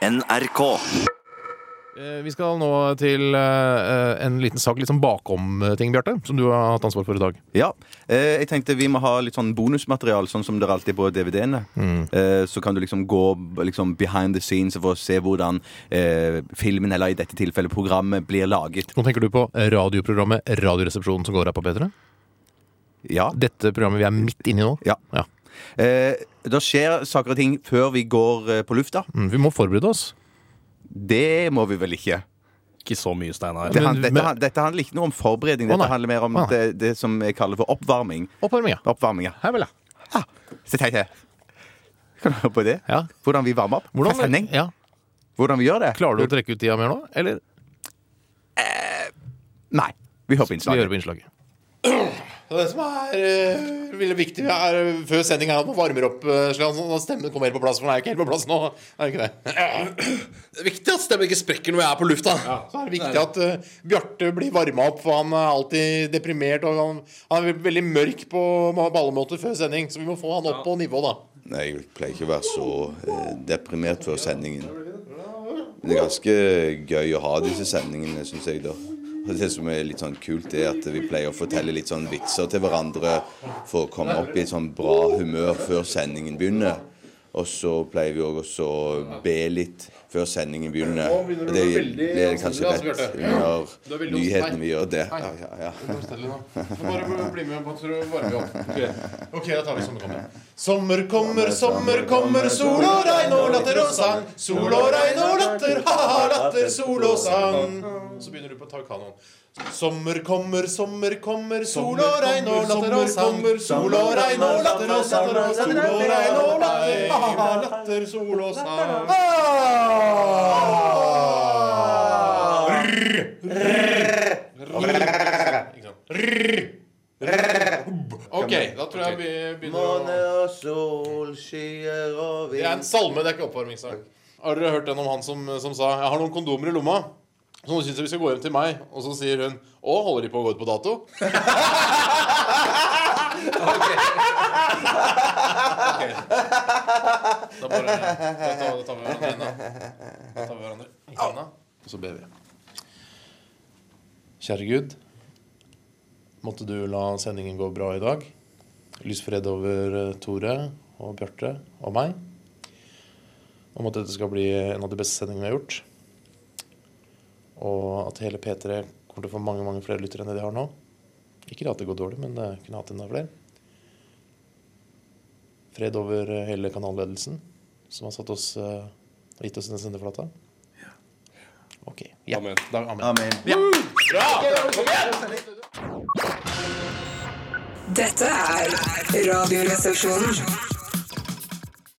NRK. Eh, Vi skal nå til eh, en liten sak litt sånn bakom-ting, Bjarte, som du har hatt ansvar for i dag. Ja. Eh, jeg tenkte vi må ha litt sånn bonusmaterial, sånn som det er alltid på DVD-ene. Mm. så kan du liksom gå liksom behind the scenes for å se hvordan eh, filmen, eller i dette tilfellet programmet, blir laget. Nå tenker du på radioprogrammet Radioresepsjonen som går her på P3? Ja. Dette programmet vi er midt inni nå? Ja. Ja. Eh, det skjer saker og ting før vi går eh, på lufta. Mm, Vi må forberede oss. Det må vi vel ikke. Ikke så mye, Steinar. Det, han, dette, han- dette handler ikke noe om forberedning. Dette handler mer om det, det som jeg kaller for oppvarming. Oppvarming, ja. Oppvarming, ja. Her vel, ja. Så tenkte jeg Kan du høre på det? Ja. Hvordan vi varmer opp? Hvordan, sending? ja. Hvordan vi gjør det? Klarer du å trekke ut tida mer nå, eller Nei. Vi hører på skal vi hører på innslaget? Det som er uh, veldig viktig er, eh, før sending, er at man varmer opp uh, slik at stemmen kommer helt på plass. For den er ikke helt på plass nå. Er det ikke det? Det er viktig at stemmen ikke sprekker når jeg er på lufta. Så er det viktig at uh, Bjarte blir varma opp, for han er alltid deprimert. Og han, han er veldig mørk på ballemåter før sending, så vi må få han opp på nivå, da. Nei, jeg pleier ikke å være så eh, deprimert før sendingen. Men det er ganske gøy å ha disse sendingene, syns jeg, da. Og det som er litt sånn kult, er at vi pleier å fortelle litt sånn vitser til hverandre for å komme opp i et sånn bra humør før sendingen begynner. Og så pleier vi også å be litt før sendingen begynner. Og det blir kanskje rett under nyhetene vi gjør det. Ja, ja, ja. Bare bli med på å varme opp. Ok, da tar vi sommer kommer. Sommer kommer, sommer kommer, sol og regn og latter og sang. Sol og regn og latter, ha-ha, latter, sol og sang. Så begynner du på Taukanoen. Sommer kommer, sommer kommer, sol og regn og latter og sang. Sol og regn og latter og sang. Sol og regn og latter, latter, sol og sang. Ok, da tror jeg vi begynner å Måne og sol, skyer og Det er en salme, det er ikke oppvarmingssang. Har dere hørt den om han som, som sa 'Jeg har noen kondomer i lomma'? Så nå syns jeg vi skal gå hjem til meg. Og så sier hun 'Å, holder de på å gå ut på dato?' Ok. Ok. Da bare da tar, da tar vi hverandre i hendene. Da tar vi hverandre og så ber vi. Kjære Gud. Måtte du la sendingen gå bra i dag. Lys fred over eh, Tore og Bjarte og meg. Om at dette skal bli en av de beste sendingene vi har gjort. Og at hele P3 kommer til å få mange mange flere lyttere enn det de har nå. Ikke at det går dårlig, men det kunne hatt enda flere. Fred over eh, hele kanalledelsen, som har satt oss uh, og gitt oss denne sendeflata. Ok. Ja. Amen. Da, amen. Amen. Dette er Radioresepsjonen.